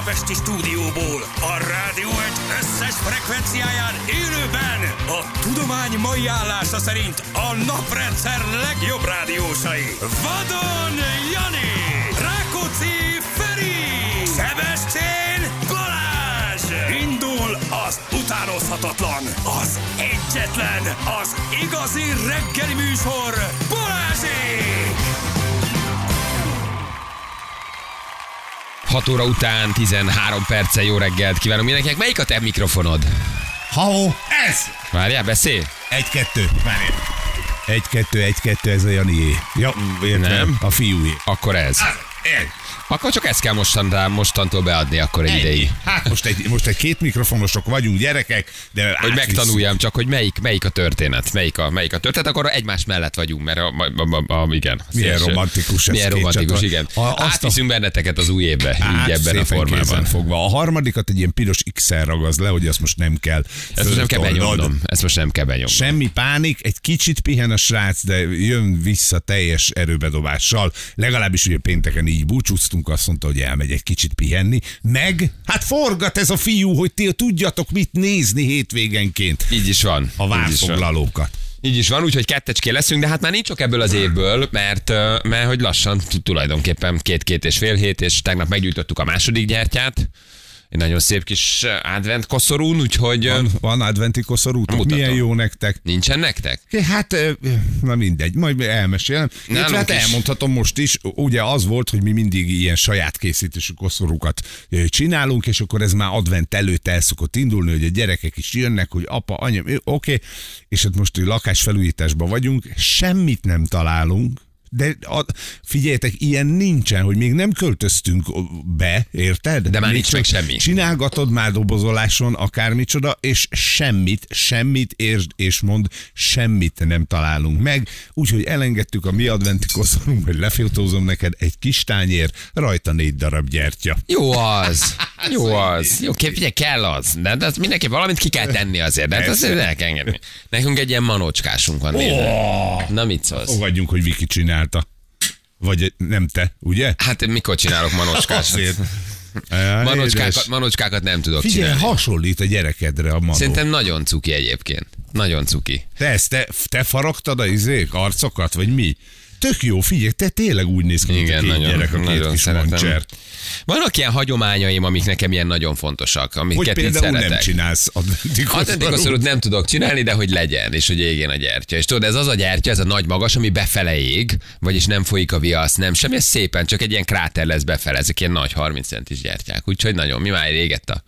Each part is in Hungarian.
budapesti stúdióból, a rádió egy összes frekvenciáján élőben a tudomány mai állása szerint a naprendszer legjobb rádiósai. Vadon Jani, Rákóczi Feri, Szebestén Balázs! Indul az utánozhatatlan, az egyetlen, az igazi reggeli műsor, Balázsék! 6 óra után 13 perce jó reggelt kívánok mindenkinek. Melyik a te mikrofonod? Ha, ez! Várjál, beszélj. Egy-kettő. Várj. Egy-kettő, egy-kettő, ez a Janié. Ja, értem. Nem. A fiúé. Akkor ez. Egy. Akkor csak ezt kell mostan, mostantól beadni akkor egy ideig. Hát most egy, most egy két mikrofonosok vagyunk, gyerekek, de Hogy megtanuljam csak, hogy melyik, melyik a történet, melyik a, melyik a történet, akkor egymás mellett vagyunk, mert a, a, a, a igen. Milyen Szélső. romantikus ez, Milyen romantikus, igen. A- azt a- Átviszünk benneteket az új évbe, Hát, így ebben a szépen formában. kézen fogva. A harmadikat egy ilyen piros X-el ragaz le, hogy azt most nem kell. Ezt most nem kell benyomnom. Ezt most nem kell benyomnom. Semmi pánik, egy kicsit pihen a srác, de jön vissza teljes erőbedobással. Legalábbis ugye pénteken így búcsúztunk, azt mondta, hogy elmegy egy kicsit pihenni. Meg, hát forgat ez a fiú, hogy ti tudjatok mit nézni hétvégenként. Így is van. A várfoglalókat. Így is van, úgyhogy kettecské leszünk, de hát már nincs sok ebből az évből, mert, mert hogy lassan tulajdonképpen két-két és fél hét, és tegnap meggyújtottuk a második gyertyát. Egy nagyon szép kis ö, advent koszorún, úgyhogy ö, Van, van adventi koszorútok, Mutatom. milyen jó nektek. nincsen nektek? Hát, ö, na mindegy, majd elmesélem. Nálunk hát is. elmondhatom most is, ugye az volt, hogy mi mindig ilyen saját készítésű koszorúkat csinálunk, és akkor ez már advent előtt el szokott indulni, hogy a gyerekek is jönnek, hogy apa, anya, oké, és hát most lakásfelújításban vagyunk, semmit nem találunk, de a, figyeljetek, ilyen nincsen, hogy még nem költöztünk be, érted? De már Még nincs meg semmi. Csinálgatod már dobozoláson akármicsoda, és semmit, semmit értsd és mond, semmit nem találunk meg. Úgyhogy elengedtük a mi adventi koszorunk, hogy lefiltózom neked egy kis tányér, rajta négy darab gyertya. Jó az. Jó az. Jó, kép, figyelj, kell az. De, de mindenki valamit ki kell tenni azért. De hát azért el kell engedni. Nekünk egy ilyen manócskásunk van. nézd. Na mit szólsz? Fogadjunk, hogy Viki csinálta. Vagy nem te, ugye? Hát mikor csinálok manócskásat? Azért. Manocskákat, manocskákat nem tudok Figyelj, csinálni. hasonlít a gyerekedre a manó. Szerintem nagyon cuki egyébként. Nagyon cuki. Te, ezt, te, te faragtad a izék, arcokat, vagy mi? Tök jó, figyelj, te tényleg úgy néz ki, mint a Igen, két nagyon, gyerek, a két kis mancsert. Vannak ilyen hagyományaim, amik nekem ilyen nagyon fontosak, Hogy amiket így például szeretek. nem csinálsz adventi Adventi koszorút nem tudok csinálni, de hogy legyen, és hogy égjen a gyertya. És tudod, ez az a gyertya, ez a nagy magas, ami befele ég, vagyis nem folyik a viasz, nem semmi, ez szépen, csak egy ilyen kráter lesz befele, ezek ilyen nagy 30 centis gyertyák. Úgyhogy nagyon, mi már égett a,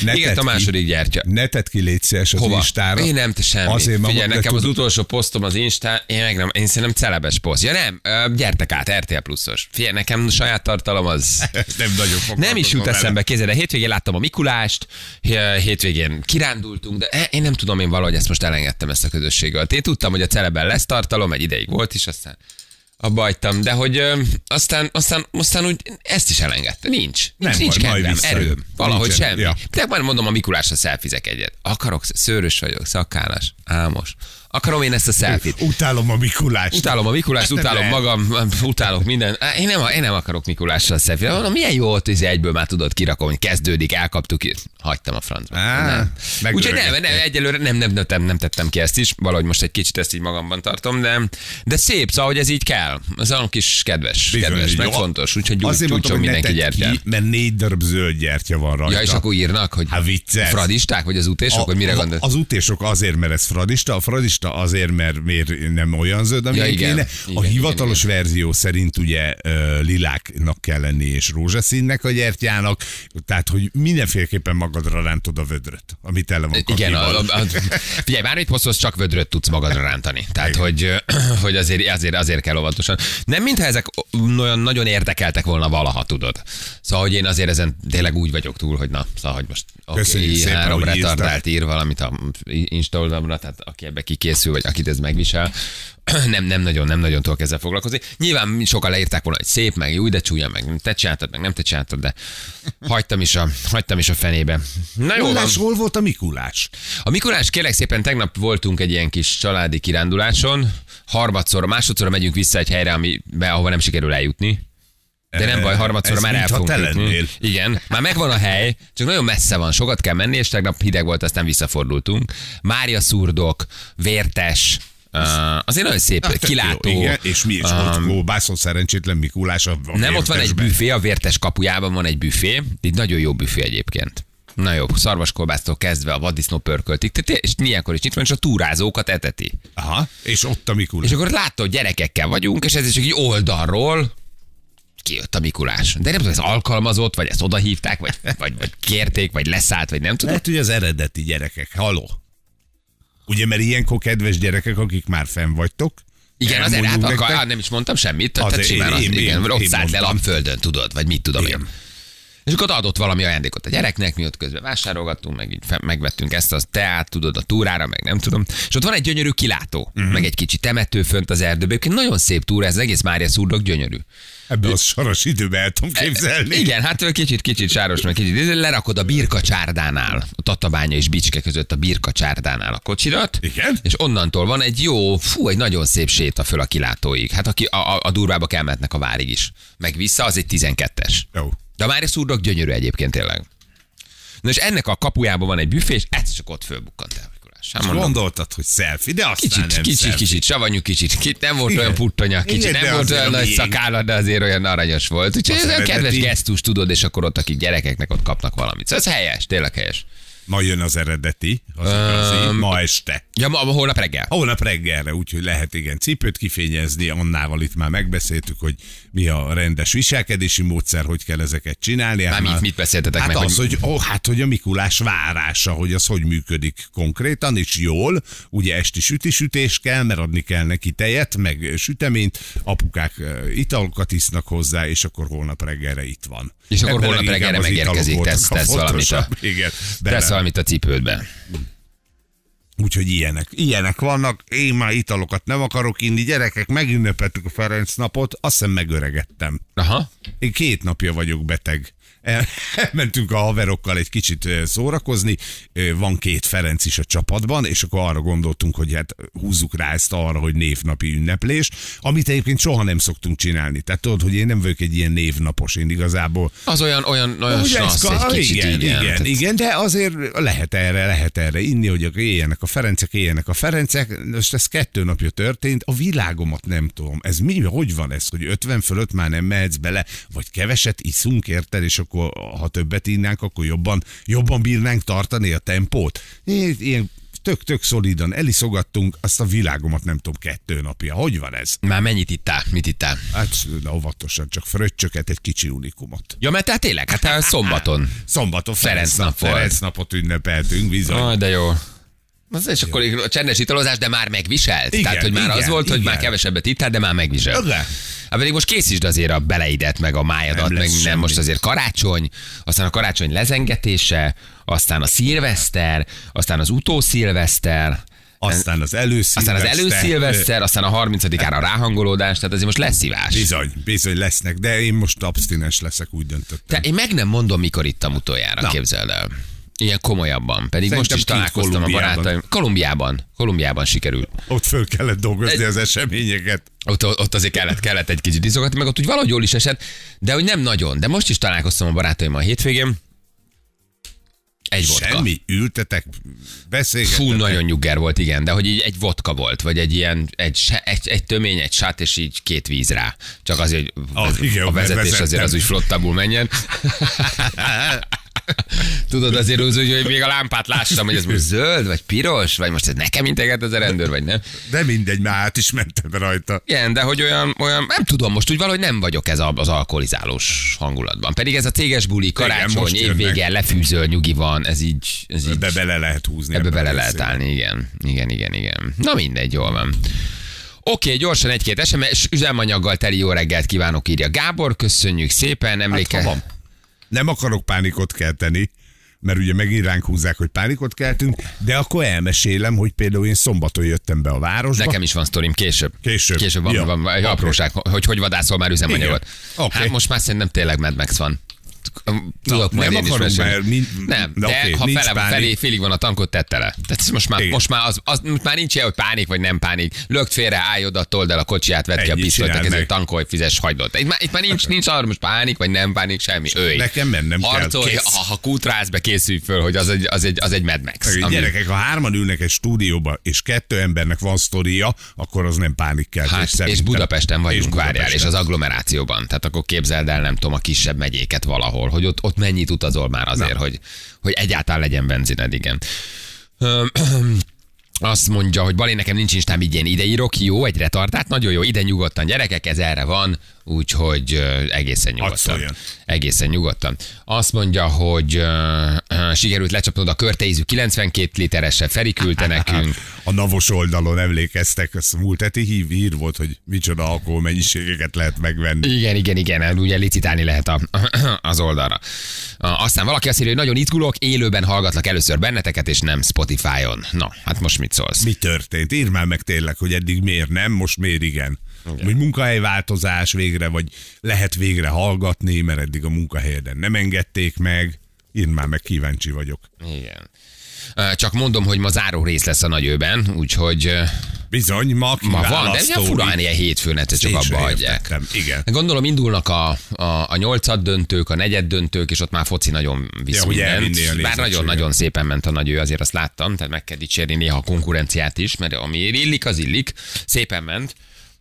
Ne égett a ki. második gyertya. Ne tedd ki, légy szíves az Hova? Instára. Én nem, te semmi. Azért, Figyelj, nekem az tudod- utolsó posztom az Instán, én meg nem, én szerintem celebes poszt. Ja nem, gyertek át, RTL pluszos. Figyelj, nekem saját tartalom az... nem nagyon Nem is jut eszembe, kézzel, de hétvégén láttam a Mikulást, hé- hétvégén kirándultunk, de eh, én nem tudom, én valahogy ezt most elengedtem ezt a közösséget. Én tudtam, hogy a celeben lesz tartalom, egy ideig volt is, aztán abba hagytam, de hogy ö, aztán, aztán, aztán úgy ezt is elengedte. Nincs. Nem Nincs, nincs baj, kedvem, erőm. Valahogy Nincsen. semmi. Ja. De már mondom a Mikulásra szelfizek egyet. Akarok, szőrös vagyok, szakállas, álmos. Akarom én ezt a szelfit. Utálom a Mikulást. Utálom a Mikulást, utálom magam, utálok minden. Én nem, én nem akarok Mikulással szelfit. Mondom, milyen jó volt, hogy egyből már tudod kirakom, hogy kezdődik, elkaptuk, hagytam a francba. Úgyhogy nem, nem, egyelőre nem, nem, nem, nem, tettem ki ezt is, valahogy most egy kicsit ezt így magamban tartom, de, de szép, szóval, hogy ez így kell. Ez olyan kis kedves, Bizony, kedves, meg jó. fontos, úgyhogy gyújt, Azért mondtam, hogy mindenki gyertyát. mert négy darab zöld gyertya van rajta. Ja, és akkor írnak, hogy vicces. fradisták, vagy az utésok, vagy mire a, gondolsz? Az utésok azért, mert ez fradista, a fradista azért, mert miért nem olyan zöld, amilyen Ja, igen. kéne. Igen, a igen, hivatalos verzió szerint ugye liláknak kell lenni, és rózsaszínnek a gyertyának, tehát, hogy mindenféleképpen magadra rántod a vödröt, amit tele van Igen, a, a, a, figyelj, bármit hozsz, csak vödröt tudsz magadra rántani. Tehát, hogy, hogy azért, azért, azért kell óvatosan. Nem mintha ezek olyan nagyon érdekeltek volna valaha, tudod. Szóval, hogy én azért ezen tényleg úgy vagyok túl, hogy na, szóval, hogy most oké, okay, három retardált ír valamit a Insta oldalamra, tehát aki ebbe kikészül, vagy akit ez megvisel, nem, nem nagyon, nem nagyon tudok ezzel foglalkozni. Nyilván sokan leírták volna, hogy szép, meg jó, de csúnya, meg te csináltad, meg nem te csináltad, de hagytam is a, hagytam is a fenébe. Na jó. Mikulás, hol volt a Mikulás? A Mikulás kérlek szépen tegnap voltunk egy ilyen kis családi kiránduláson, harmadszor, másodszorra megyünk vissza egy helyre, amibe, ahova nem sikerül eljutni. De nem baj, harmadszorra Ez már el fogunk jutni. Igen, már megvan a hely, csak nagyon messze van, sokat kell menni, és tegnap hideg volt, aztán visszafordultunk. Mária szurdok, vértes, uh, azért nagyon szép, tök kilátó. Jó, igen, és mi is um, ott kóbászol szerencsétlen Mikulás. A, Nem, ott van egy büfé, a vértes kapujában van egy büfé, egy nagyon jó büfé egyébként. Na jó, szarvaskolbásztól kezdve a vaddisznó pörköltig, tehát és ilyenkor is nyitva, és a túrázókat eteti. Aha, és ott a Mikulás. És akkor látta, hogy gyerekekkel vagyunk, és ez csak egy oldalról kijött a Mikulás. De nem tudom, ez alkalmazott, vagy ezt odahívták, vagy, vagy, vagy kérték, vagy leszállt, vagy nem tudom. Lehet, hogy az eredeti gyerekek. Haló. Ugye, mert ilyenkor kedves gyerekek, akik már fenn vagytok. Igen, azért hát nektek. nem is mondtam semmit, tehát Azért simán én- az, én- igen, én- ott én szállt le a földön, tudod, vagy mit tudom Igen. én. És akkor adott valami ajándékot a gyereknek, mi ott közben vásárolgattunk, meg így megvettünk ezt a teát, tudod, a túrára, meg nem tudom. És ott van egy gyönyörű kilátó, uh-huh. meg egy kicsi temető fönt az erdőben. Nagyon szép túra, ez az egész Mária szurdok gyönyörű. Ebbe az saras időben el tudom képzelni. Igen, hát kicsit, kicsit sáros, meg kicsit. Lerakod a birka csárdánál, a Tatabánya és Bicske között a birka csárdánál a kocsirat. Igen? És onnantól van egy jó, fú, egy nagyon szép séta föl a kilátóig. Hát aki a, a, a durvába elmehetnek a várig is. Meg vissza, az egy 12-es. Jó. De a Mária szurdok gyönyörű egyébként tényleg. Na és ennek a kapujában van egy büfé, és ez csak ott fölbukkant el. Mikulás. Hát Gondoltad, hogy selfie, de aztán Kicsit, nem kicsit, selfie. kicsit, savanyú kicsit, kicsit nem volt Igen. olyan puttonya, kicsit Igen, nem volt olyan nagy szakálla, de azért olyan aranyos volt. Úgyhogy ez olyan kedves gesztus, tudod, és akkor ott, akik gyerekeknek ott kapnak valamit. Szóval ez helyes, tényleg helyes. Ma jön az eredeti, az igazi, ma este. Ja, ma, holnap reggel. Holnap reggelre, úgyhogy lehet igen cipőt kifényezni, Annával itt már megbeszéltük, hogy mi a rendes viselkedési módszer, hogy kell ezeket csinálni. Hát Már mit- mit beszéltetek hát meg, Az, hogy-. Ó, hát, hogy a Mikulás várása, hogy az hogy működik konkrétan, és jól. Ugye esti sütisütés kell, mert adni kell neki tejet, meg süteményt, apukák italokat isznak hozzá, és akkor holnap reggelre itt van. És akkor Ebben holnap reggelre megérkezik, tesz- tesz valamit a-. Igen, Tesz valamit a cipődbe. Úgyhogy ilyenek, ilyenek vannak. Én már italokat nem akarok inni. Gyerekek, megünnepeltük a Ferenc napot, azt hiszem megöregettem. Aha. Én két napja vagyok beteg. El- Elmentünk a haverokkal egy kicsit szórakozni, van két Ferenc is a csapatban, és akkor arra gondoltunk, hogy hát húzzuk rá ezt arra, hogy névnapi ünneplés, amit egyébként soha nem szoktunk csinálni. Tehát tudod, hogy én nem vagyok egy ilyen névnapos, én igazából Az olyan, olyan, olyan Ugye ka- egy kicsit, igen, igen. igen, Tehát- igen, de azért lehet erre, lehet erre inni, hogy éljenek a Ferencek, éljenek a Ferencek. Most ez kettő napja történt, a világomat nem tudom. Ez mi, hogy van ez, hogy 50 fölött már nem mehetsz bele, vagy keveset iszunk, érted, és akkor ha többet innánk, akkor jobban, jobban bírnánk tartani a tempót. Ilyen- tök-tök szolidan eliszogattunk, azt a világomat nem tudom, kettő napja. Hogy van ez? Már mennyit ittál? Mit ittál? Hát na, óvatosan, csak fröccsöket, egy kicsi unikumot. Ja, mert tehát tényleg, hát szombaton. Szombaton Ferenc nap. Ferenc napot ünnepeltünk, bizony. Ah, de jó. Az és akkor a csendes italozás, de már megviselt. Igen, Tehát, hogy már az igen, volt, hogy már igen. kevesebbet ittál, de már megviselt. Igen. Hát pedig most készítsd azért a beleidet, meg a májadat, meg nem semmi. most azért karácsony, aztán a karácsony lezengetése, aztán a szilveszter, aztán az utószilveszter, Aztán az előszilveszter. aztán az előszilveszter, aztán a 30-ára a ráhangolódás, tehát azért most lesz szívás. Bizony, bizony lesznek, de én most abstinens leszek, úgy döntöttem. Te, én meg nem mondom, mikor ittam utoljára. Na. képzeld el. Ilyen komolyabban. Pedig Szerintem most is találkoztam a barátaim. Kolumbiában. Kolumbiában sikerült. Ott föl kellett dolgozni az eseményeket. Ott, ott azért kellett, kellett egy kicsit iszogatni, meg ott úgy valahogy jól is esett, de hogy nem nagyon. De most is találkoztam a barátaimmal a hétvégén. Egy vodka. Semmi, ültetek, beszélgetetek. Fú, nagyon nyugger volt, igen, de hogy így egy vodka volt, vagy egy ilyen, egy, egy, egy tömény, egy sát, és így két víz rá. Csak azért, hogy Ah, igen, a vezetés azért az úgy flottabbul menjen. Tudod, azért úgy, hogy még a lámpát lássam, hogy ez most zöld, vagy piros, vagy most ez nekem integet az a rendőr, vagy nem. De mindegy, már át is mentem rajta. Igen, de hogy olyan, olyan, nem tudom, most úgy valahogy nem vagyok ez az alkoholizálós hangulatban. Pedig ez a céges buli, karácsony, évvége, lefűzöl, nyugi van, ez így, ez így Ebbe bele lehet húzni. Ebbe bele lehet állni, igen. Igen, igen, igen. Na mindegy, jól van. Oké, gyorsan egy-két SMS, üzemanyaggal teli jó reggelt kívánok, írja Gábor, köszönjük szépen, emléke. Hát. Nem akarok pánikot kelteni, mert ugye megint ránk húzzák, hogy pánikot keltünk, de akkor elmesélem, hogy például én szombaton jöttem be a városba. Nekem is van sztorim, később. Később. Később van, Ja. van egy Oké. apróság, hogy hogy vadászol már üzemanyagot. Oké. Hát most már szerintem tényleg Mad Max van. Tudok majd nem én is akarunk, mesélni. mert mi- nem, de de oké, ha nincs fele, pánik. felé, félig van a tankot, tette le. Tehát ez most már, Igen. most már, az, az, most már nincs ilyen, hogy pánik vagy nem pánik. Lögd félre, állj oda, told el a kocsiját, vedd ki a pisztolyt, meg. tankolj, fizes, hagyd ott. Itt már, itt már nincs, nincs arra most pánik, vagy nem pánik, semmi. Őj. Nekem mennem kell, Harcolj, kész. ha, kútrász be, készülj föl, hogy az egy, az egy, az egy Mad Max. Ami... Gyerekek, ha hárman ülnek egy stúdióba, és kettő embernek van sztoria, akkor az nem pánikkeltés Hát, és szerintem. Budapesten vagyunk, És várjál, és az agglomerációban. Tehát akkor képzeld el, nem tudom, a kisebb megyéket valahol, hogy ott, ott mennyit utazol már azért, hogy, hogy egyáltalán legyen benzined, igen. Azt mondja, hogy Balé, nekem nincs instám így én ide írok, jó, egy retardált, nagyon jó, ide nyugodtan gyerekek, ez erre van, úgyhogy egészen nyugodtan. Egészen nyugodtan. Azt mondja, hogy ö, sikerült lecsapnod a körteízű 92 literesre, Feri küldte nekünk. A navos oldalon emlékeztek, az múlt heti hír, hír volt, hogy micsoda alkohol mennyiségeket lehet megvenni. Igen, igen, igen, ugye licitálni lehet a, az oldalra. Aztán valaki azt írja, hogy nagyon izgulok, élőben hallgatlak először benneteket, és nem Spotify-on. Na, hát most mit szólsz? Mi történt? Írd már meg tényleg, hogy eddig miért nem, most miért igen. Igen. Hogy munkahelyváltozás végre, vagy lehet végre hallgatni, mert eddig a munkahelyeden nem engedték meg. Írd már meg, kíváncsi vagyok. Igen. Csak mondom, hogy ma záró rész lesz a nagyőben, úgyhogy Bizony, ma ma van, de ugye furán ilyen hétfőn egyszer csak Én abba hagyják. Igen. Gondolom indulnak a, a, a nyolcad döntők, a negyed döntők, és ott már foci nagyon visz Ja, mindent. Bár nagyon-nagyon szépen ment a nagy ő, azért azt láttam, tehát meg kell dicsérni néha a konkurenciát is, mert ami illik, az illik. Szépen ment.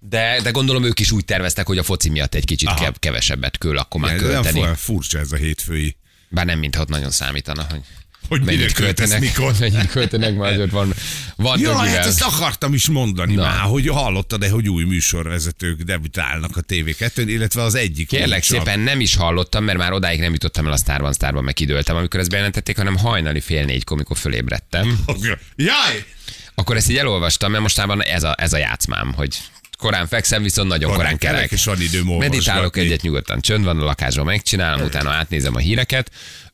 De, de gondolom ők is úgy terveztek, hogy a foci miatt egy kicsit Aha. kev- kevesebbet kül, akkor már olyan költeni. fu- furcsa ez a hétfői. Bár nem, mintha ott nagyon számítana, hogy Hogy mennyit költenek, mikor. mennyit költenek, már azért van, van dögivel. hát ezt akartam is mondani Na. Már, hogy hallottad-e, hogy új műsorvezetők debütálnak a TV2-n, illetve az egyik. Kérlek szépen nem is hallottam, mert már odáig nem jutottam el a Starban, Starban meg időltem, amikor ezt bejelentették, hanem hajnali fél négykor, amikor fölébredtem. Jaj! Akkor ezt így elolvastam, mert mostában ez a, ez a játszmám, hogy korán fekszem, viszont nagyon korán, Korán kelek, és van időm. Meditálok egyet nyugodtan, csönd van a lakásban, megcsinálom, utána átnézem a híreket.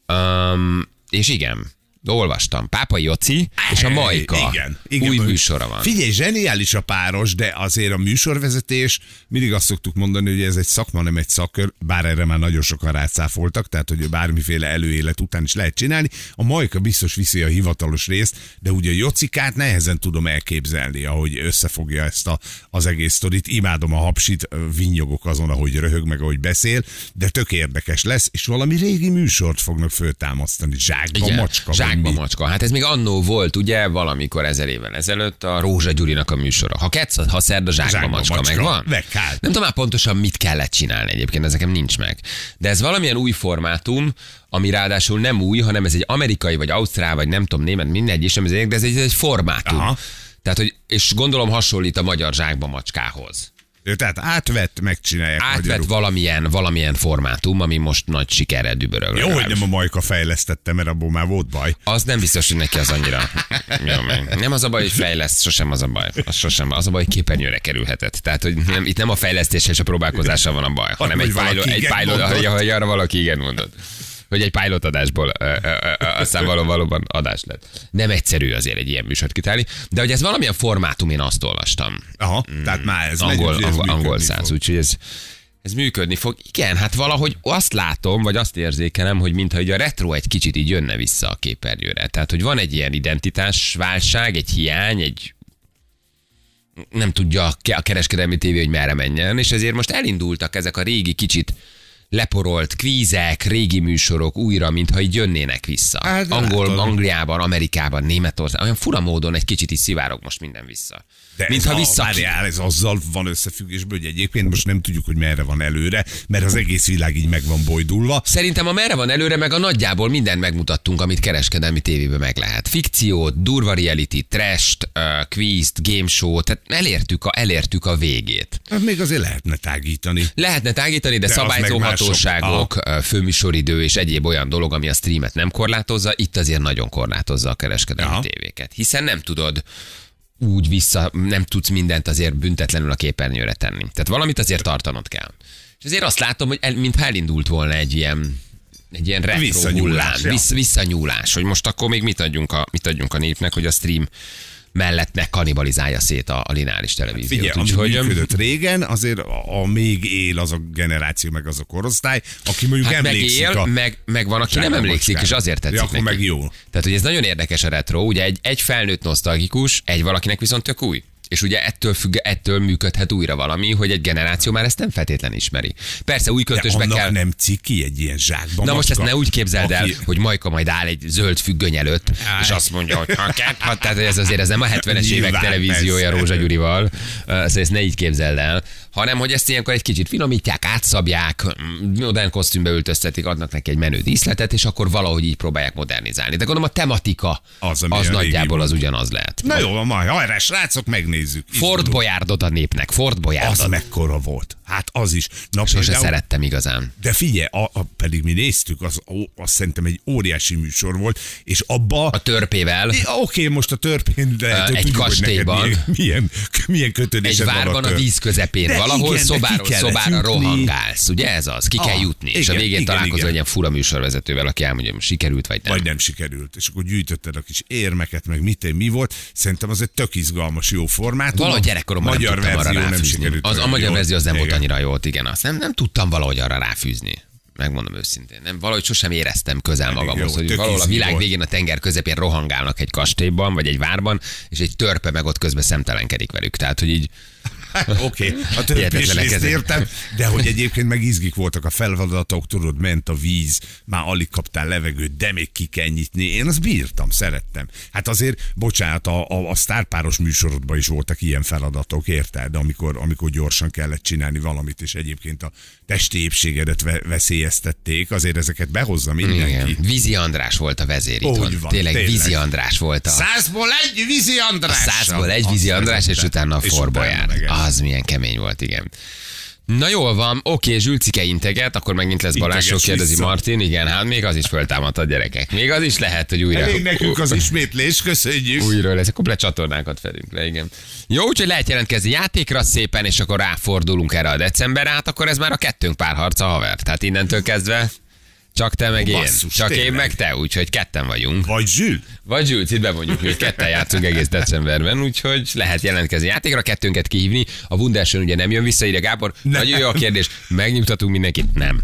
Um, és igen, olvastam. Pápai Joci és a Majka. Igen, igen. Új műsora van. Figyelj, zseniális a páros, de azért a műsorvezetés, mindig azt szoktuk mondani, hogy ez egy szakma, nem egy szakkör, bár erre már nagyon sokan rácáfoltak, tehát hogy bármiféle előélet után is lehet csinálni. A Majka biztos viszi a hivatalos részt, de ugye a Jocikát nehezen tudom elképzelni, ahogy összefogja ezt a, az egész sztorit. Imádom a hapsit, vinnyogok azon, ahogy röhög meg, ahogy beszél, de tök érdekes lesz, és valami régi műsort fognak föltámasztani. Zsákba Igen, macska. vagy zsákba mi? macska. Hát ez még annó volt, ugye, valamikor ezer évvel ezelőtt a Rózsa Gyurinak a műsora. Ha ketsz, ha szerd, a zsákba, Zsákba macska, macska. megvan. Meg hát. Nem tudom már pontosan mit kellett csinálni egyébként, ez nekem nincs meg. De ez valamilyen új formátum, ami ráadásul nem új, hanem ez egy amerikai, vagy ausztrál, vagy nem tudom, német, mindegy is, nem de ez egy, ez egy formátum. Aha. Tehát, hogy, és gondolom hasonlít a magyar zsákba macskához. Tehát átvett, megcsinálják Átvett magyarul. valamilyen, valamilyen formátum, ami most nagy sikerrel dübörög. Jó, hogy nem a Majka fejlesztette, mert abból már volt baj. Az nem biztos, hogy neki az annyira. Jó, nem az a baj, hogy fejleszt, sosem az a baj. Az sosem az a baj, hogy képernyőre kerülhetett. Tehát, hogy nem, itt nem a fejlesztéssel és a próbálkozással van a baj, hanem egy pilot, egy hogy, hogy arra valaki igen mondott. Hogy egy pilot adásból ö, ö, ö, aztán való, valóban adás lett. Nem egyszerű azért egy ilyen műsort kitálni, de hogy ez valamilyen formátum, én azt olvastam. Aha, tehát már ez megy, angol, ez angol, angol száz, úgyhogy ez, ez működni fog. Igen, hát valahogy azt látom, vagy azt érzékelem, hogy mintha a retro egy kicsit így jönne vissza a képernyőre. Tehát, hogy van egy ilyen identitásválság, egy hiány, egy nem tudja a kereskedelmi tévé, hogy merre menjen, és ezért most elindultak ezek a régi kicsit leporolt kvízek, régi műsorok újra, mintha így jönnének vissza. Hát, Angol, látod. Angliában, Amerikában, Németországban, olyan fura módon egy kicsit is szivárog most minden vissza. De mintha vissza... várjál, ez azzal van összefüggésben, hogy egyébként most nem tudjuk, hogy merre van előre, mert az egész világ így meg van bojdulva. Szerintem a merre van előre, meg a nagyjából mindent megmutattunk, amit kereskedelmi tévében meg lehet. Fikciót, durva reality, trash-t, uh, quizt, game show, tehát elértük a, elértük a végét. Hát még azért lehetne tágítani. Lehetne tágítani, de, De szabályzó hatóságok, főműsoridő és egyéb olyan dolog, ami a streamet nem korlátozza, itt azért nagyon korlátozza a kereskedelmi Aha. tévéket. Hiszen nem tudod úgy vissza, nem tudsz mindent azért büntetlenül a képernyőre tenni. Tehát valamit azért tartanod kell. És azért azt látom, hogy el, mintha elindult volna egy ilyen egy ilyen retro Visszanyúlás, hullám, ja. vissz, visszanyúlás, hogy most akkor még mit adjunk, a, mit adjunk a népnek, hogy a stream mellett ne kanibalizálja szét a, a lineáris televíziót. Figyelj, ami Úgyhogy, működött régen, azért a, a még él az a generáció, meg az a korosztály, aki mondjuk Hát meg emlékszik él, a... meg, meg van, aki nem emlékszik, és macskára. azért tetszik Ja, akkor neki. meg jó. Tehát, hogy ez nagyon érdekes a retro, ugye egy, egy felnőtt nosztalgikus, egy valakinek viszont tök új. És ugye ettől, függ, ettől működhet újra valami, hogy egy generáció már ezt nem feltétlen ismeri. Persze új De költösbe annak kell... nem ciki egy ilyen zsákban. Na most ezt ne úgy képzeld el, aki- hogy Majka majd áll egy zöld függöny előtt, Áj. és azt mondja, hogy ha ha, tehát ez azért ez nem a 70-es évek televíziója persze. Rózsa Gyurival, Uh, szóval ezt ne így képzeld el, hanem hogy ezt ilyenkor egy kicsit finomítják, átszabják, mm, modern kosztümbe öltöztetik, adnak neki egy menő díszletet, és akkor valahogy így próbálják modernizálni. De gondolom a tematika Az, az, az a nagyjából az ugyanaz lehet. Na jó, van, majd hajrá, srácok, megnézzük. Ford. Boyardot a népnek, Ford Az Boyardot. mekkora volt. Hát az is. Na, Sose például- szerettem igazán. De figyelj, a, a, pedig mi néztük, az, ó, az szerintem egy óriási műsor volt, és abba... A törpével, É, Oké, most a törpén, de Ö, tudjuk, egy neked kastélyban. milyen, milyen, milyen egy kötődésed van várban a tör- víz közepén, De valahol igen, szobáról szobára rohangálsz, ugye ez az? Ki kell Ah, jutni, és a igen, végén igen, találkozol igen. egy ilyen fura műsorvezetővel, aki elmondja, hogy sikerült vagy nem. Vagy nem sikerült. És akkor gyűjtötted a kis érmeket, meg mit, mi volt. Szerintem az egy tök izgalmas, jó formátum. Valahogy gyerekkoromban nem magyar tudtam arra nem ráfűzni. sikerült. Az, a magyar verzió az nem volt Igen. annyira jó, igen. Azt nem, nem tudtam valahogy arra ráfűzni. Megmondom őszintén. Nem, valahogy sosem éreztem közel magamhoz, jó, hogy valahol a világ volt. végén a tenger közepén rohangálnak egy kastélyban, vagy egy várban, és egy törpe meg ott közben szemtelenkedik velük. Tehát, hogy így Oké, a többi is részt értem, de hogy egyébként meg izgik voltak a feladatok, tudod, ment a víz, már alig kaptál levegőt, de még ki kell nyitni. Én azt bírtam, szerettem. Hát azért, bocsánat, a, a, a sztárpáros műsorodban is voltak ilyen feladatok, érted? Amikor, amikor gyorsan kellett csinálni valamit, és egyébként a testi épségedet ve- veszélyeztették, azért ezeket behozza mindenki. igen. Vízi András volt a vezér itthon. van, Tényleg tényleg. Vízi András volt a... Százból egy vízi A András! százból egy vízi András, és utána a forbolyár. Az milyen kemény volt, igen. Na jól van, oké, Zsülcike integet, akkor megint lesz Integes kérdezi vissza. Martin. Igen, hát még az is föltámadt a gyerekek. Még az is lehet, hogy újra... Elég nekünk az ismétlés, köszönjük. Újra lesz, akkor csatornákat fedünk le, igen. Jó, úgyhogy lehet jelentkezni játékra szépen, és akkor ráfordulunk erre a decemberre, hát akkor ez már a kettőnk párharca, haver. Tehát innentől kezdve csak te meg én. Basszus, Csak én tényleg. meg te, úgyhogy ketten vagyunk. Vagy Zsül. Vagy Zsülc, itt bemondjuk, hogy ketten játszunk egész decemberben, úgyhogy lehet jelentkezni játékra, kettőnket kihívni. A Wunderson ugye nem jön vissza, ide Gábor. Nagyon jó a kérdés. Megnyugtatunk mindenkit? Nem.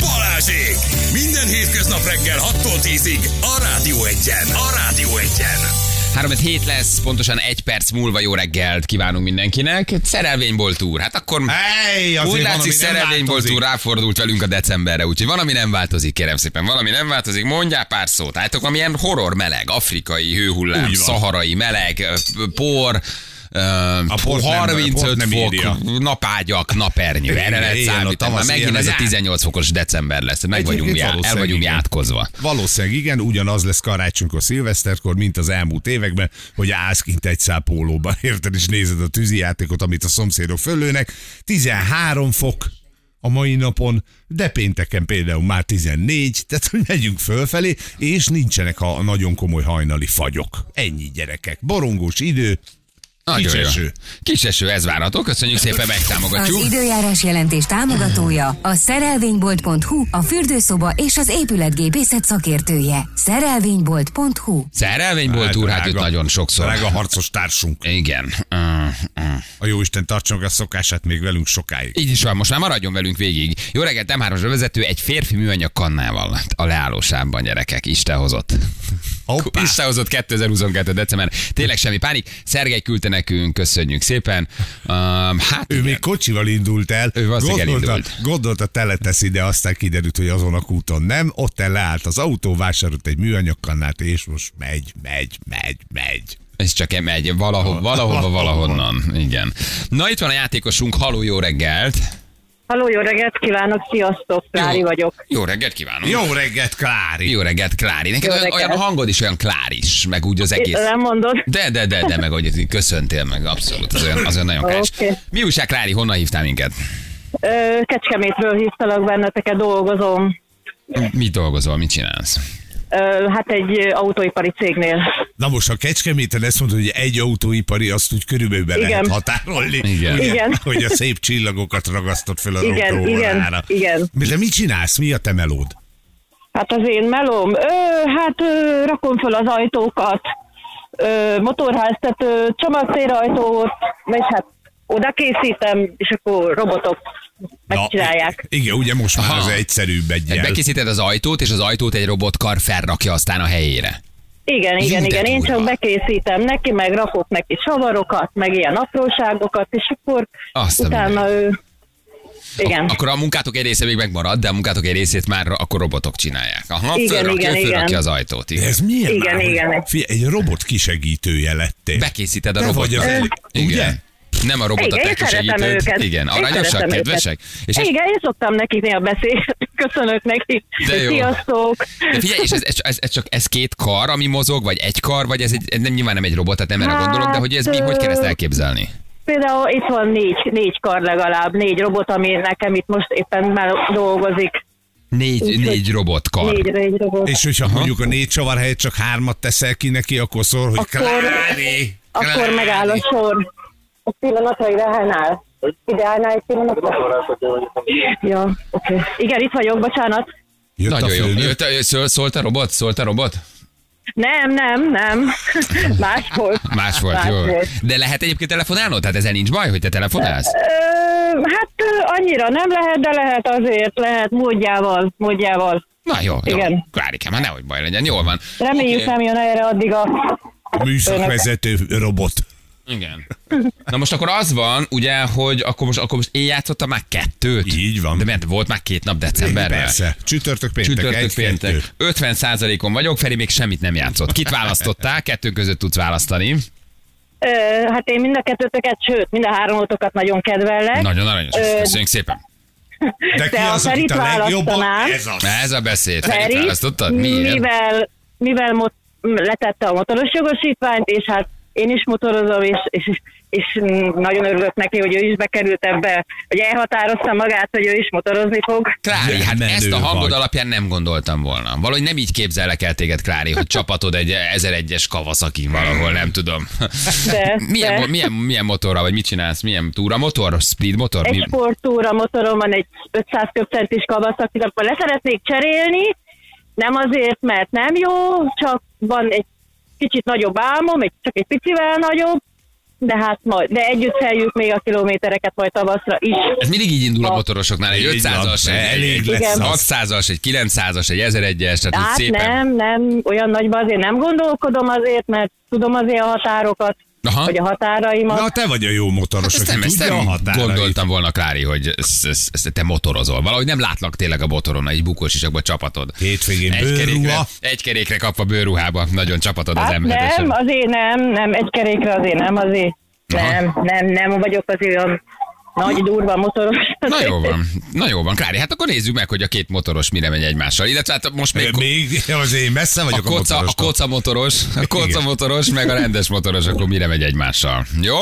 Balázsék! Minden hétköznap reggel 6-tól 10-ig a Rádió Egyen. A Rádió Egyen. 3 hét lesz, pontosan egy perc múlva jó reggelt kívánunk mindenkinek. Szerelvényból túr. Hát akkor Hey, úgy látszik, változik. túr ráfordult velünk a decemberre, úgyhogy valami nem változik, kérem szépen. Valami nem változik, mondjál pár szót. Hát akkor milyen horror meleg, afrikai hőhullám, szaharai meleg, por, a port nem- 35 port nem fok, írja. napágyak, napernyő. Erre lehet számítani. Már megint ez a az- 18 fokos december lesz. Meg vagyunk, já, el vagyunk igen. játkozva. Valószínűleg igen, ugyanaz lesz karácsonykor, szilveszterkor, mint az elmúlt években, hogy állsz kint egy szál pólóban, érted, és nézed a tűzijátékot, amit a szomszédok fölőnek. 13 fok a mai napon, de pénteken például már 14, tehát hogy megyünk fölfelé, és nincsenek a nagyon komoly hajnali fagyok. Ennyi gyerekek. Borongós idő, Nagyon Kis eső. Kis eső, ez várható. Köszönjük szépen, Az megtámogatjuk. időjárás jelentés támogatója a szerelvénybolt.hu, a fürdőszoba és az épületgépészet szakértője. Szerelvénybolt.hu Szerelvényból túr, hát őt nagyon sokszor. Drága harcos társunk. Igen. Uh, uh. A jóisten tartson a szokását még velünk sokáig. Így is van, most már maradjon velünk végig. Jó reggelt, M3-as vezető egy férfi műanyag kannával a leállósában, gyerekek. Isten hozott. Hoppá. Isten hozott 2022. december. Tényleg semmi pánik. Szergej küldte nekünk, köszönjük szépen. Um, hát Ő igen. még kocsival indult el. Ő gondolta, elindult. gondolta teletesz ide, aztán kiderült, hogy azon a kúton nem. Ott el leállt az autó, vásárolt egy műanyagkannát, és most megy, megy, megy, megy. Ez csak megy valahol, valahova, valahonnan. Igen. Na itt van a játékosunk, haló, jó reggelt. Halló, jó reggelt kívánok, sziasztok, Klári Jó. vagyok. Jó reggelt kívánunk. Jó reggelt, Klári! Jó reggelt, Klári. Neked Jó olyan, reggelt. olyan hangod is olyan kláris, meg úgy az egész. Nem mondod? De, de, de, de, meg hogy így köszöntél meg, abszolút, az olyan, az olyan nagyon kás. Oké. Mi újság, Klári, honnan hívtál minket? Kecskemétről hívtalak benneteket, dolgozom. Mit dolgozol, mit csinálsz? Hát egy autóipari cégnél. Na most, ha Kecskeméten ezt mondod, hogy egy autóipari, azt úgy körülbelül be Igen. lehet határolni. Igen. Ugye? Igen. Hogy a szép csillagokat ragasztott fel az Igen, igen, igen. De mit csinálsz? Mi a te melód? Hát az én melóm, ö, hát ö, rakom föl az ajtókat, ö, motorháztető, csomagszérajtót, és hát oda készítem, és akkor robotok megcsinálják. Na, igen, ugye most már Aha. az egyszerűbb Tehát egyel. bekészíted az ajtót, és az ajtót egy robotkar felrakja aztán a helyére. Igen, igen, igen. Én csak bekészítem neki, meg rakok neki savarokat, meg ilyen apróságokat, és akkor Azt utána ő... Igen. Akkor a munkátok egy része még megmarad, de a munkátok egy részét már akkor robotok csinálják. Aha, Igen, fölrakja, igen, igen. fölrakja az ajtót. De Igen. ez milyen Igen, már, igen. Figyelj, egy robot kisegítője lettél. Bekészíted a Te robotot. vagy az elég- Igen. ugye? Nem a robot a Igen, én te szeretem segítőd. őket. Igen, aranyosak, kedvesek. És Igen, én szoktam nekik néha beszélni. Köszönök nekik. De jó. Sziasztok. de figyelj, és ez, ez, ez, ez, csak ez két kar, ami mozog, vagy egy kar, vagy ez, egy, ez nem, nyilván nem egy robot, tehát nem erre Hát, gondolok, de hogy ez mi, hogy kell ezt elképzelni? Például itt van négy, négy kar legalább, négy robot, ami nekem itt most éppen már dolgozik. Négy, Úgyhogy- négy robot kar. Négy, négy robot. És hogyha mondjuk a négy csavar helyett csak hármat teszel ki neki, akkor szól, hogy Akkor- Klári, Akkor Klári. megáll a sor. Egy pillanatra ide állnál. Ide állnál egy pillanatra. Ja, oké. Okay. Igen, itt vagyok, bocsánat. Jött a Nagyon jó. főnök. Jött, a- szól, szólt a robot? Szólt a robot? Nem, nem, nem. Más volt. Más volt, Más jó. volt. De lehet egyébként telefonálnod? Tehát ezzel nincs baj, hogy te telefonálsz? Ö, hát annyira nem lehet, de lehet azért, lehet módjával, módjával. Na jó, jó. Igen. Klárikám, hát nehogy baj legyen, jól van. Reméljük Oké. nem jön erre addig a... Műszakvezető robot. Igen. Na most akkor az van, ugye, hogy akkor most, akkor most én játszottam már kettőt. Így van. De mert volt már két nap decemberben. Persze. Csütörtök, péntek, Csütörtök, egy, péntek. kettő. 50 százalékon vagyok, Feri még semmit nem játszott. Kit választottál? Kettő között tudsz választani. Ö, hát én mind a kettőtöket, sőt, mind a háromotokat nagyon kedvellek. Nagyon aranyos. Ö, Köszönjük szépen. De ki Te a az, akit a legjobban? Ez az. Ez a beszéd. Ferit Ferit, választottad? Miért? mivel, mivel mot, letette a motoros jogosítványt, és hát én is motorozom, és, és, és nagyon örülök neki, hogy ő is bekerült ebbe, hogy elhatározta magát, hogy ő is motorozni fog. Klári, hát menő ezt a hangod vagy. alapján nem gondoltam volna. Valahogy nem így képzellek el téged, Klári, hogy csapatod egy 1001-es Kawasaki valahol, nem tudom. De- milyen, de- milyen, milyen motorra, vagy mit csinálsz? Milyen túra motor? Speed motor? Egy Mi? sportúra motorom van egy 500 köbcentis Kawasaki, akkor leszeretnék cserélni, nem azért, mert nem jó, csak van egy kicsit nagyobb álmom, egy, csak egy picivel nagyobb, de hát majd, de együtt feljük még a kilométereket majd tavaszra is. Ez mindig így indul a A- motorosoknál, egy Így van, 500-as, egy, elég egy, lesz Igen. az. 600-as, egy 900-as, egy 1001-es, tehát Hát szépen. nem, nem, olyan nagyban azért nem gondolkodom azért, mert tudom azért a határokat, Aha. vagy a határaimat. Na, te vagy a jó motoros, Hát ezt nem, ezt tudja a nem határait. gondoltam volna, Klári, hogy ezt, ezt, ezt te motorozol. Valahogy nem látlak tényleg a motoron, egy bukós isakba csapatod. Hétvégén Egy bőrruha. kerékre, egy kerékre kapva bőrruhába, nagyon csapatod az hát m nem, azért nem, nem, egy kerékre azért nem, azért Aha. nem, nem, nem vagyok azért olyan nagy durva motoros. Na jó van, na jó van, Klári, hát akkor nézzük meg, hogy a két motoros mire megy egymással. Illetve hát most még Még azért én messze a vagyok a, koca, a motorostól. koca motoros, a koca Igen. motoros, meg a rendes motoros, akkor mire megy egymással. Jó?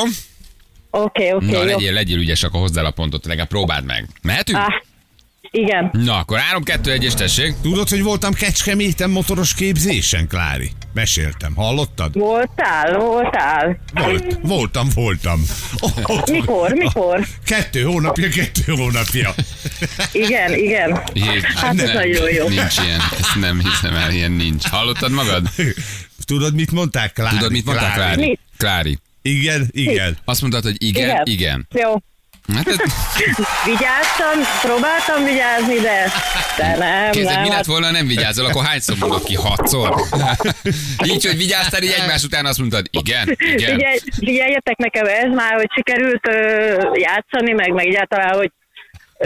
Oké, oké, Na, jó. legyél, legyél ügyes, akkor hozzá a pontot, legalább próbáld meg. Mehetünk? Ah, igen. Na, akkor 3-2-1 és tessék. Tudod, hogy voltam Kecskeméten motoros képzésen, Klári? Meséltem, hallottad? Voltál, voltál. Volt, voltam, voltam. Oh, Mikor, mikor? Kettő hónapja, kettő hónapja. Igen, igen. Jé, Hát ez nem, nagyon jó. Nincs ilyen, ezt nem hiszem el, ilyen nincs. Hallottad magad? Tudod, mit mondták, Klári? Tudod, mit mondtál, Klári? Mit? Klári. Igen, igen. Azt mondtad, hogy igen, igen. igen. Jó. Hát ez, Vigyáztam, próbáltam vigyázni, de, de nem, Kézzel, nem. mi lett volna, nem vigyázol, akkor hányszor mondod ki? Hatszor? Így, hogy vigyáztál, így egymás után azt mondtad, igen, igen. figyelj, figyeljetek nekem ez már, hogy sikerült ö, játszani, meg, meg egyáltalán, hogy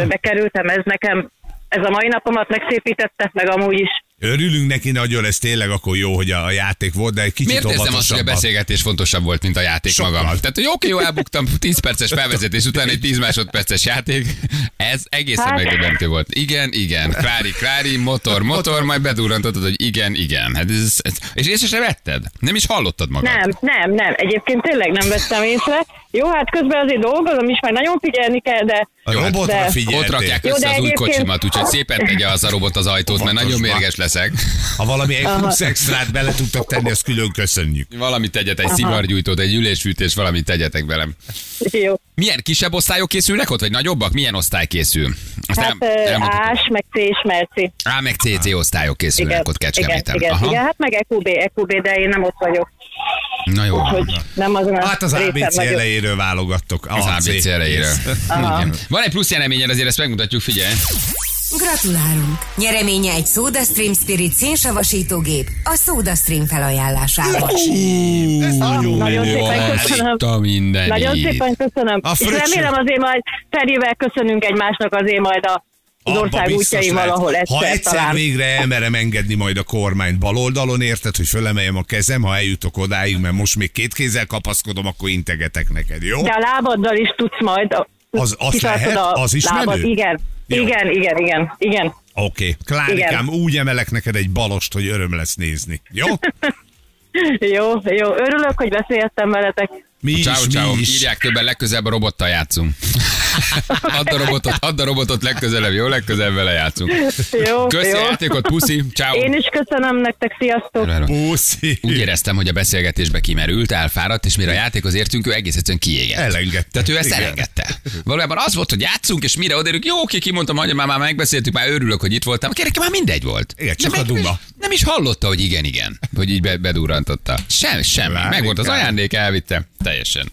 bekerültem, ez nekem, ez a mai napomat megszépítette, meg amúgy is. Örülünk neki nagyon, ez tényleg akkor jó, hogy a, a játék volt, de egy kicsit Miért érzem azt, hogy a beszélgetés fontosabb volt, mint a játék Sokkal. maga? Tehát, hogy oké, jó, elbuktam 10 perces felvezetés után egy 10 másodperces játék. Ez egészen Hát- megdöbbentő volt. Igen, igen. Klári, Klári, motor, motor, majd bedurrantotod, hogy igen, igen. Hát ez, ez, és észre sem vetted? Nem is hallottad magad? Nem, nem, nem. Egyébként tényleg nem vettem észre. Jó, hát közben azért dolgozom is, meg nagyon figyelni kell, de A Jó, hát robotra de-. Ott rakják Jó, össze de az új kocsimat, úgyhogy szépen tegye az a robot az ajtót, mert nagyon mérges lesz leszek. Ha valami egy plusz extrát bele tudtak tenni, azt külön köszönjük. Valamit tegyetek, egy szivargyújtót, egy ülésfűtés, valamit tegyetek velem. Jó. Milyen kisebb osztályok készülnek ott, vagy nagyobbak? Milyen osztály készül? Azt Hát el-. Ás, meg C és Merci. A, meg CC osztályok készülnek Igen, ott igen, Kecskeméten. igen, Aha. igen, hát meg EQB, EQB, de én nem ott vagyok, Na jó. hogy nem azon Hát az ABC elejéről válogattok. Az ABC elejéről. Igen. Van egy plusz jeleményed, azért ezt megmutatjuk, figyelj. Gratulálunk! Nyereménye egy SodaStream Spirit szénsavasítógép a SodaStream felajánlásával. Ez nagyon nagyon menő. szépen köszönöm. A mindenit. Nagyon szépen köszönöm. A és fröccsök. remélem azért majd Ferivel köszönünk egymásnak azért majd a az Abba ország biztos lehet. valahol egyszer, Ha egyszer talán. végre elmerem engedni majd a kormányt bal oldalon, érted, hogy fölemeljem a kezem, ha eljutok odáig, mert most még két kézzel kapaszkodom, akkor integetek neked, jó? De a lábaddal is tudsz majd. A, Az- azt kitartod lehet? a Az is lábad. menő? Igen. Jó. Igen, igen, igen, igen. Oké, Klárikám, Igen. úgy emelek neked egy balost, hogy öröm lesz nézni. Jó? Jó, jó. Örülök, hogy beszéltem veletek. Mi is, Ciao, ciao. mi is. Írják többen, legközelebb a robottal játszunk. add a robotot, add a robotot legközelebb, jó? Legközelebb vele játszunk. Jó, Köszi jó. a játékot, puszi, ciao. Én is köszönöm nektek, sziasztok. Puszi. Úgy éreztem, hogy a beszélgetésbe kimerült, elfáradt, és mire a játékhoz értünk, ő egész egyszerűen kiégett. Elengedte. Tehát ő ezt Igen. elengedte. Valójában az volt, hogy játszunk, és mire odaérünk, jó, oké, kimondtam, hogy már, már megbeszéltük, már örülök, hogy itt voltam. Kérek, már mindegy volt. Igen, csak Nem, a duma. Nem is hallotta, hogy igen, igen. Hogy így be, bedurrantotta. Sem, semmi. Meg volt az ajándék, elvitte. Teljesen.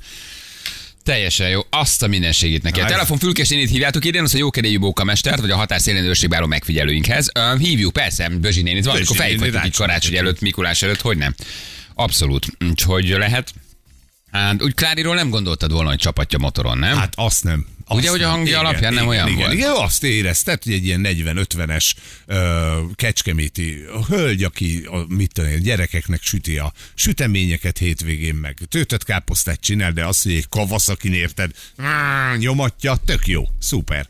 Teljesen jó. Azt a mindenségét neki. A telefon fülkesnénit hívjátok idén, az a jókedélyű bókamestert, vagy a határszélén őrségbáró megfigyelőinkhez. Hívjuk, persze, Bözsi nénit van, néni, fejfagyjuk így karácsony előtt, Mikulás előtt, hogy nem? Abszolút. Úgyhogy lehet. Hát, úgy Kláriról nem gondoltad volna, hogy csapatja motoron, nem? Hát azt nem. Azt Ugye, hogy a hangja alapján nem olyan igen, volt? Igen, azt érezted, hogy egy ilyen 40-50-es ö, kecskeméti hölgy, aki a, mit tudom gyerekeknek süti a süteményeket hétvégén meg. Töltött káposztát csinál, de azt, hogy egy kavaszakin érted, mm, nyomatja, tök jó, szuper.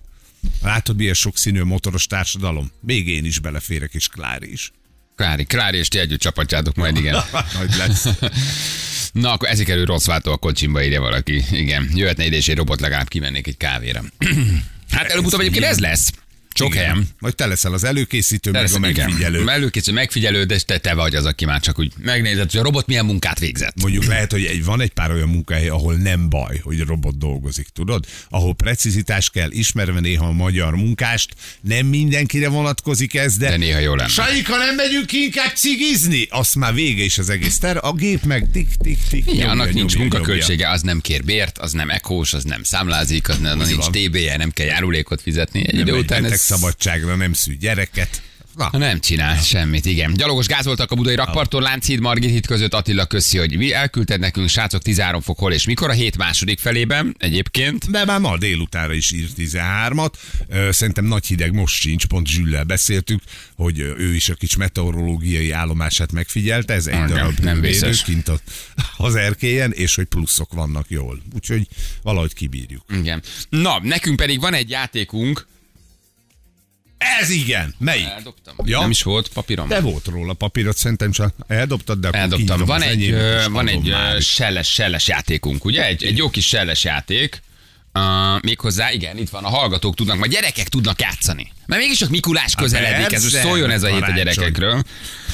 Látod, milyen sokszínű motoros társadalom? Még én is beleférek, és Klári is. Klári, Klári és ti együtt csapatjátok majd, igen. Nagy lesz. Na, akkor ezek elő rossz váltó a kocsimba írja valaki. Igen, jöhetne ide és egy robot legalább kimennék egy kávéra. hát előbb-utóbb egyébként ez lesz. Sok Igen. helyen. Majd te leszel az előkészítő, meg Persze, a megfigyelő. Igen. Előkészítő, megfigyelő, de te, te vagy az, aki már csak úgy megnézed, hogy a robot milyen munkát végzett. Mondjuk lehet, hogy egy, van egy pár olyan munkahely, ahol nem baj, hogy robot dolgozik, tudod? Ahol precizitás kell, ismerve néha a magyar munkást, nem mindenkire vonatkozik ez, de... De néha jó lenne. Sajika, nem megyünk inkább cigizni? Azt már vége is az egész ter. A gép meg tik, tik, tik. Igen, nyomja, annak nincs nyomja, munkaköltsége, az nem kér bért, az nem ekós, az nem számlázik, az nem, nincs. TB-je, nem kell járulékot fizetni. Egy idő után ez... szabadságra, nem szű gyereket. Na, Nem csinál semmit, igen. Gyalogos gázoltak a budai rakparton, Lánchíd, Margit híd között Attila köszi, hogy mi elküldted nekünk, srácok 13 fok hol és mikor a hét második felében egyébként. De már ma délutára is írt 13-at. Ö, Szerintem nagy hideg most sincs, pont Zsüllel beszéltük, hogy ő is a kis meteorológiai állomását megfigyelte, ez egy nem, darab nem védő kint az erkélyen, és hogy pluszok vannak jól. Úgyhogy valahogy kibírjuk. Igen. Na, nekünk pedig van egy játékunk. Ez igen! Melyik? Eldobtam. Ja. Nem is volt papírom. De volt róla papírot, szerintem csak eldobtad, de Eldobtam. Van egy, van egy már ö, is. selles, selles játékunk, ugye? Egy, egy jó kis selles játék. Uh, méghozzá, igen, itt van, a hallgatók tudnak, majd gyerekek tudnak játszani. Mert mégis csak Mikulás közeledik, ez szóljon ez a hét a gyerekekről.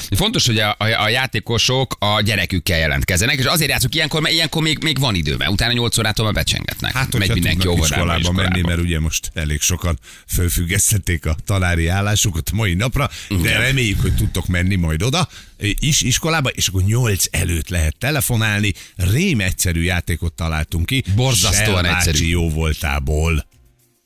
Fontos, hogy a, a, a játékosok a gyerekükkel jelentkezzenek, és azért játszunk ilyenkor, mert ilyenkor még, még van idő, mert utána 8 órától már becsengetnek. Hát, Megy mindenki óvodába, iskolába menni, mert ugye most elég sokan fölfüggesztették a tanári állásukat mai napra, de Igen. reméljük, hogy tudtok menni majd oda is iskolába, és akkor nyolc előtt lehet telefonálni. Rém egyszerű játékot találtunk ki. Borzasztóan egyszerű. jó voltából.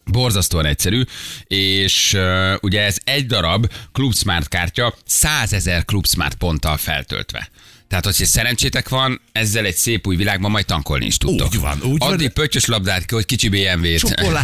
Borzasztóan egyszerű, és uh, ugye ez egy darab Club Smart kártya 100 ezer Club Smart ponttal feltöltve. Tehát, hogyha szerencsétek van, ezzel egy szép új világban majd tankolni is tudtok. Úgy van, úgy van. Addig pöttyös labdát, hogy kicsi BMW-t,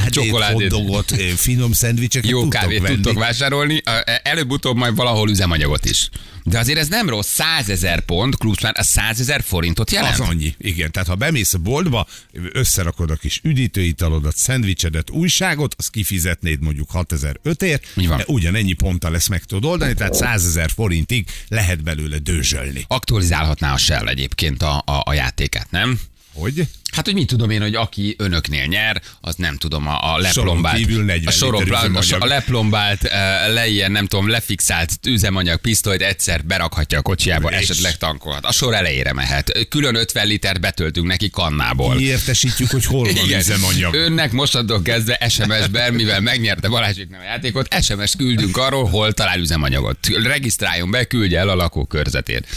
Csokoládét, hotdogot, eh, finom szendvicseket jó tudtok kávét venni. tudtok vásárolni, előbb-utóbb majd valahol üzemanyagot is. De azért ez nem rossz, 100 ezer pont, Smart, a 100 ezer forintot jelent. Az annyi, igen. Tehát ha bemész a boltba, összerakod a kis üdítőitalodat, szendvicsedet, újságot, azt kifizetnéd mondjuk 6005 ért, Így van. de ugyanennyi ponttal lesz meg tudod oldani, tehát 100 ezer forintig lehet belőle dőzsölni. Aktualizálhatná a Shell egyébként a, a, a játékát, nem? Hogy? Hát, hogy mit tudom én, hogy aki önöknél nyer, az nem tudom, a, a leplombált. kívül 40 a, liter a, a leplombált, eh, le ilyen, nem tudom, lefixált üzemanyag pisztolyt egyszer berakhatja a kocsiába, És? esetleg tankolhat. A sor elejére mehet. Külön 50 litert betöltünk neki kannából. Értesítjük, hogy hol van üzemanyag. Önnek mostantól kezdve SMS-ben, mivel megnyerte Balázsiknál a játékot, SMS küldünk arról, hol talál üzemanyagot. Regisztráljon be, küldje el a lakókörzetét.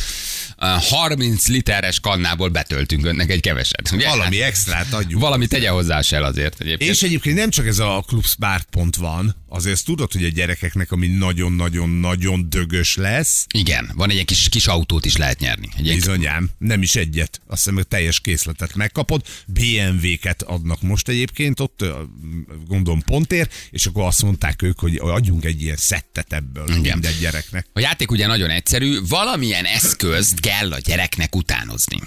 A 30 literes kannából betöltünk önnek egy keveset. Ugye? Valami Hát, extrát adjuk. valami tegye hozzá Shell azért egyébként. És egyébként nem csak ez a Smart pont van, azért tudod, hogy a gyerekeknek, ami nagyon-nagyon-nagyon dögös lesz, Igen, van egy kis, kis autót is lehet nyerni. Egy bizonyám, nem is egyet, azt hiszem, hogy teljes készletet megkapod. BMW-ket adnak most egyébként ott, gondolom pontért, és akkor azt mondták ők, hogy adjunk egy ilyen szettet ebből Igen. minden gyereknek. A játék ugye nagyon egyszerű, valamilyen eszközt kell a gyereknek utánozni.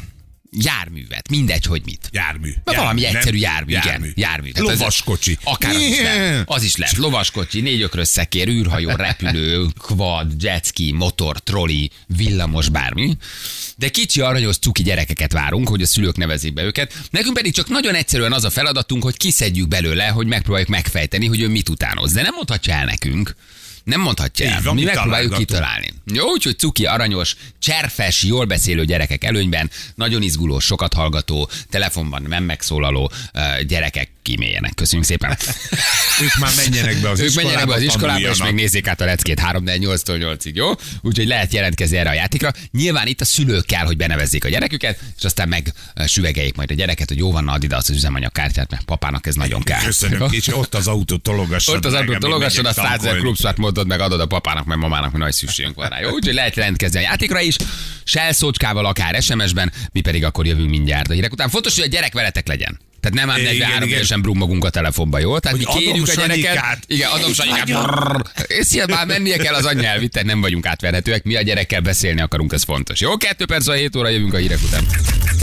Járművet, mindegy, hogy mit. Jármű. Na, valami nem? egyszerű jármű, igen. Jármű. jármű. Tehát Lovaskocsi. Akár az is lehet. Az is lehet. Lovaskocsi, négy ökrös szekér, űrhajó, repülő, quad, jetski, motor, troli, villamos, bármi. De kicsi aranyos cuki gyerekeket várunk, hogy a szülők nevezik be őket. Nekünk pedig csak nagyon egyszerűen az a feladatunk, hogy kiszedjük belőle, hogy megpróbáljuk megfejteni, hogy ő mit utánoz. De nem mondhatja el nekünk. Nem mondhatja el. van, Mi megpróbáljuk kitalálni. Jó, úgyhogy cuki, aranyos, cserfes, jól beszélő gyerekek előnyben, nagyon izguló, sokat hallgató, telefonban nem megszólaló gyerekek kíméljenek. Köszönjük szépen. Ők már menjenek be az ők iskolába, menjenek be az iskolába, és még nézzék át a leckét 3 8-tól 8-ig, jó? Úgyhogy lehet jelentkezni erre a játékra. Nyilván itt a szülők kell, hogy benevezzék a gyereküket, és aztán meg süvegeljék majd a gyereket, hogy jó van, add ide az üzemanyagkártyát, mert papának ez nagyon kell. Köszönöm, kicsi, ott az autó tologassad. Ott az amíg tologassad, a megyek 100 ezer klubszart mondod meg adod a papának, meg mamának, hogy nagy szükségünk van rá. Jó, úgyhogy lehet jelentkezni a játékra is, Shell szócskával, akár SMS-ben, mi pedig akkor jövünk mindjárt a hírek után. Fontos, hogy a gyerek veletek legyen. Tehát nem ám Igen, 43 igen. évesen brummogunk a telefonba, jó? Tehát Hogy mi kérjük a gyereket. Igen, adom Sanyikát. ilyen már mennie kell az anyja elvitte, nem vagyunk átverhetőek. Mi a gyerekkel beszélni akarunk, ez fontos. Jó, kettő perc, a 7 óra jövünk a hírek után.